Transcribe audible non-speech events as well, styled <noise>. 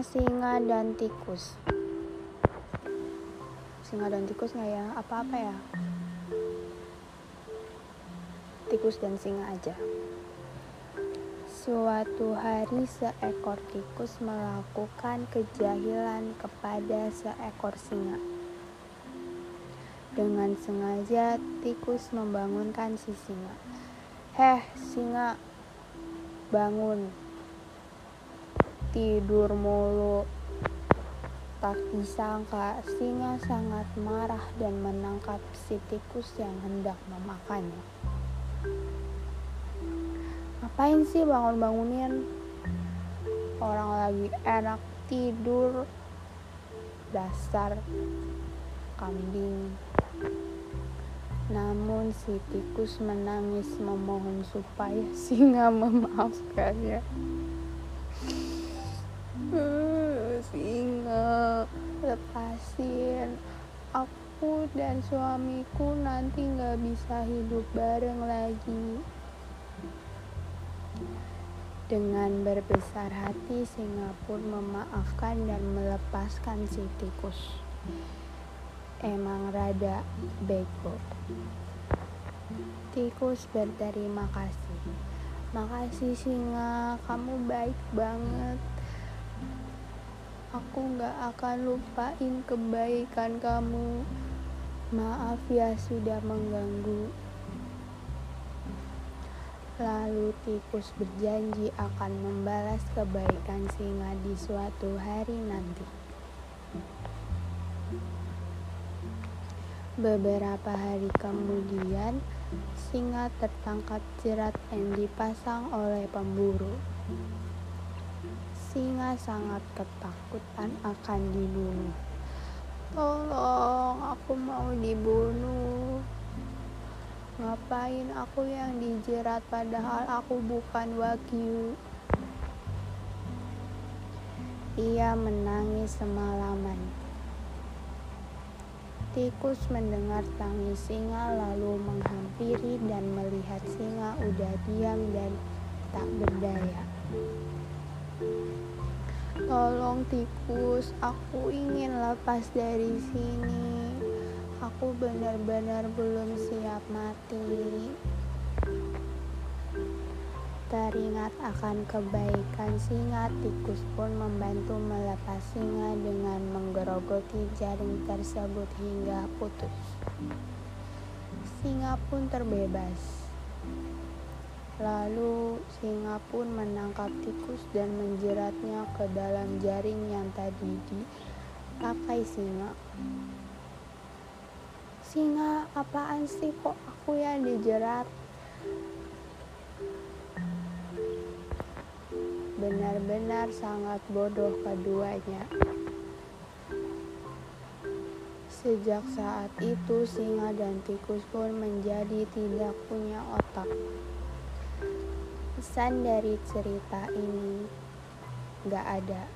singa dan tikus. Singa dan tikus nggak ya? Apa-apa ya? Tikus dan singa aja. Suatu hari seekor tikus melakukan kejahilan kepada seekor singa. Dengan sengaja tikus membangunkan si singa. Heh, singa, bangun. Tidur mulu. Tak disangka singa sangat marah dan menangkap si tikus yang hendak memakannya. Ngapain sih bangun-bangunin? Orang lagi enak tidur. Dasar kambing. Namun si tikus menangis memohon supaya <laughs> singa memaafkannya. Singa, lepasin. Aku dan suamiku nanti gak bisa hidup bareng lagi. Dengan berbesar hati, singa pun memaafkan dan melepaskan si tikus emang rada bego. Tikus berterima kasih. Makasih singa, kamu baik banget. Aku gak akan lupain kebaikan kamu. Maaf ya sudah mengganggu. Lalu tikus berjanji akan membalas kebaikan singa di suatu hari nanti. Beberapa hari kemudian, singa tertangkap jerat yang dipasang oleh pemburu. Singa sangat ketakutan akan dibunuh. Tolong, aku mau dibunuh. Ngapain aku yang dijerat padahal aku bukan wagyu? Ia menangis semalaman. Tikus mendengar tangis singa lalu menghampiri dan melihat singa udah diam dan tak berdaya. Tolong tikus, aku ingin lepas dari sini. Aku benar-benar belum siap mati. Teringat akan kebaikan singa, tikus pun membantu melepas singa dengan menggerogoti jaring tersebut hingga putus. Singa pun terbebas. Lalu singa pun menangkap tikus dan menjeratnya ke dalam jaring yang tadi dipakai singa. Singa, apaan sih kok aku yang dijerat? benar-benar sangat bodoh keduanya. Sejak saat itu, singa dan tikus pun menjadi tidak punya otak. Pesan dari cerita ini gak ada.